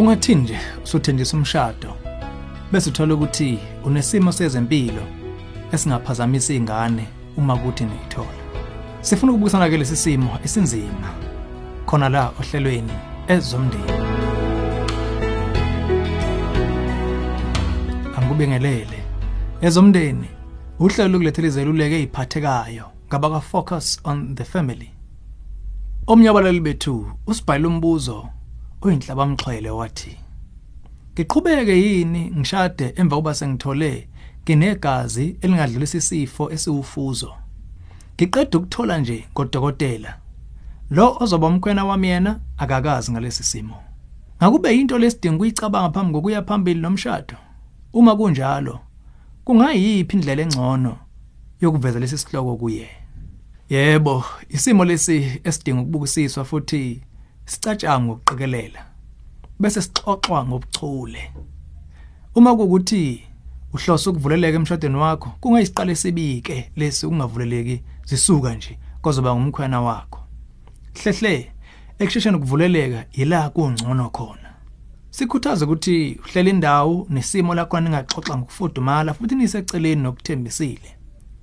Ungathini nje usuthenjisa umshado bese uthola ukuthi unesimo sezempilo esingaphazamisa ingane uma kuthi niyithola. Sifuna ukubukisana ke lesi simo esinzima khona la ohlelweni ezomndeni. Angikubingelele. Ezomndeni uhlelo lokulethela izeluleko eziphathekayo ngabaka focus on the family. Omnye wabalali bethu usibhayile umbuzo oyinhlaba amxhwele wathi Ngiqhubeke yini ngishade emva kuba sengithole nginegazi elingadlulisa isifo esiwufuzo. Ngiqeda ukuthola nje godokotela. Lo ozoba umkhwena wami yena akakazi ngalesi simo. Ngakube into lesidinga ukuyicabanga phambi kokuya phambili nomshado. Uma kunjalo, kungayiphi indlela engcono yokuveza lesi sihloko kuye? Yebo, isimo lesi esidinga ukubukisiswa futhi sicatshanga ngokuqikelela. Bese sixoxwa ngobuchule. Uma kukuthi uhloso ukuvuleleka emshadweni wakho, kungayisiqale sibike lesi ungavuleleki zisuka nje kozoba ngumkhwena wakho. Hlehle ekushesheni ukuvuleleka ila kungcono khona. Sikhuthaza ukuthi uhlele indawo nesimo lakho ningaxoxa ngokufudumala futhi niseceleni nokuthembisile.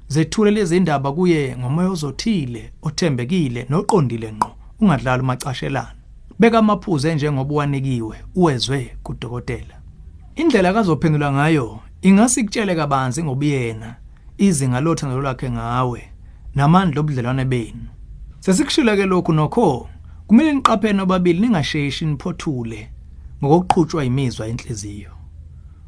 Zethule lezi indaba kuye ngomoya ozothile, othembekile noqondile ngqo, ungadlali umacashelana. Beka amaphuzu njengoba wanikiwe uwezwe kudokotela. Indlela akazophendula ngayo ingase ikutshele kabanzi ngobuyena, izinga lothando lwakhe ngawe namandla obudlelwane benu. Sesikushila ke lokhu nokho kumele niqaphele nobabili ningasheshi niphothule ngokuqhutshwa imizwa enhliziyo.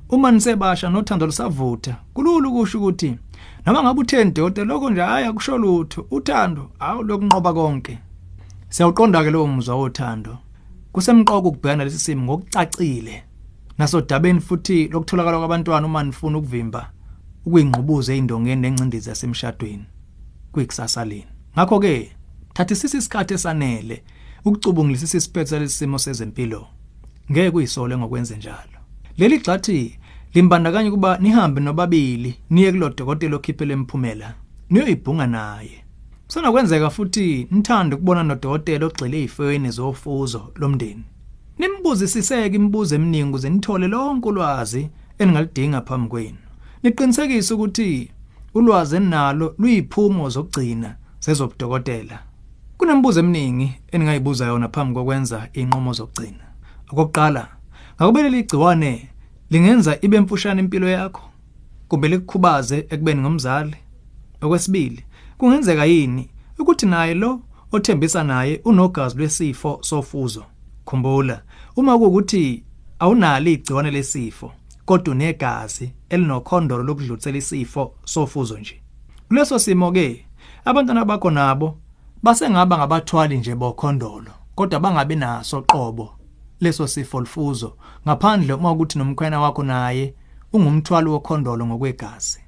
Uma nisebasha nothando lusavutha, kulula ukusho ukuthi noma ngabe utheni dote lokho nje haya kusho lutho, uthando awu lokunqoba konke. Siyawuqonda ke lowo muzwa wothando. Kusemqoko ukubhekana lesi simo ngokucacile. Nasodabeni futhi lokutholakala kwabantwana uma nifuna ukuvimba ukuyingqubuza ezindongeni nencindezi yasemshadweni kuyikusasa leni. Ngakho ke thathisisa isikhathi esanele ukucubungulisisa isiphetho lesimo sezempilo. Ngeke kuyisole ngokwenze njalo. Leli gxathi limbandakanya kuba nihambe nobabili niye kulo dokotela okhiphele imphumela niyoyibhunga naye. Kusona kwenzeka futhi nithande ukubona nodokotela ogxile ezifweni zofuzo lomndeni. Nimbuzisiseke imibuzo eminingi ukuze nithole lonke ulwazi eningalidinga phambi kwenu. Niqinisekise ukuthi ulwazi enalo luyiphumo zokugcina zezobudokotela. Kunembuzo eminingi eningayibuza yona phambi kokwenza inqomo zokugcina. Okokuqala, ngakube leli gciwane lingenza ibe mfushane impilo yakho kumbe likukhubaze ekubeni ngomzali. Okwesibili, kungenzeka yini ukuthi naye lo othembisa naye unogazi lwesifo sofuzo. Khumbula, uma kuukuthi awunalo igciwane lesifo kodwa unegazi elinokhondolo lokudlulisela isifo sofuzo nje. Kuleso simo ke abantwana bakho nabo basengaba ngabathwali nje bokhondolo kodwa bangabe naso qobo leso sifo lifuzo ngaphandle uma ukuthi nomkhwena wakho naye ungumthwalo wokhondolo ngokwegazi.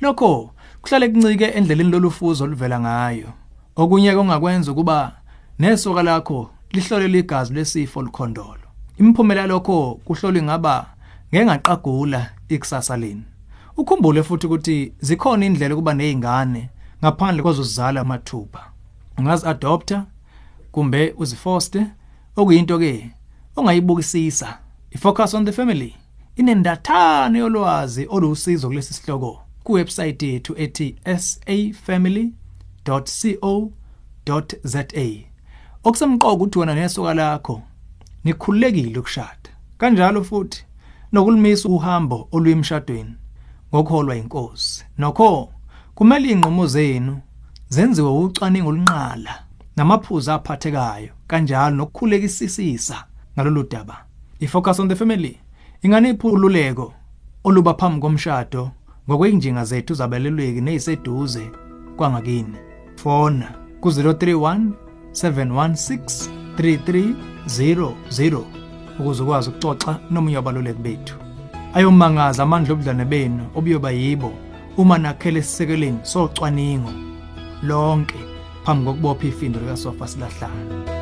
Lokho kuhlale kuncike endleleni lolufuzo oluvela ngayo. Okunye ongakwenza kuba nesoka lakho lihlole ligazi lesifo likhondolo. Imphumela lokho kuhlole ngaba ngeke ngaqagula ikusasa leni. Ukhumbule futhi ukuthi zikhona indlela kuba nezingane ngaphandle kwazozizala amathupha. Ungazi adopter kumbe uzifoster okuyinto ke ongayibukisisa. Ifocus on the family inendathane yolwazi olusizo kulesi sihloko kuwebsite yethu ethi safamily.co.za. Okusemqoka ukuthi wena nesoka lakho nikhululekile ukushada. Kanjalo futhi nokulimisa uhambo oluyimshadweni ngokholwa inkosi. Nokho kumele inqomo zenu zenziwe ucwaningo olunqala namaphuzu aphathekayo kanjalo nokukhulekisisisa ngalolu daba. Ifocus on the family inganiphululeko oluba phambi komshado ngokweinjinga zethu zabelelweki neziseduze kwangakini. Fona ku 031 716 3300 ukuze ukwazi ukuxoxa nomunye wabaluleki bethu. Ayomangaza amandla obudlane benu obuyoba yibo uma nakhele sisekeleni socwaningo lonke phambi kokubopha ifindo likasofa silahlana.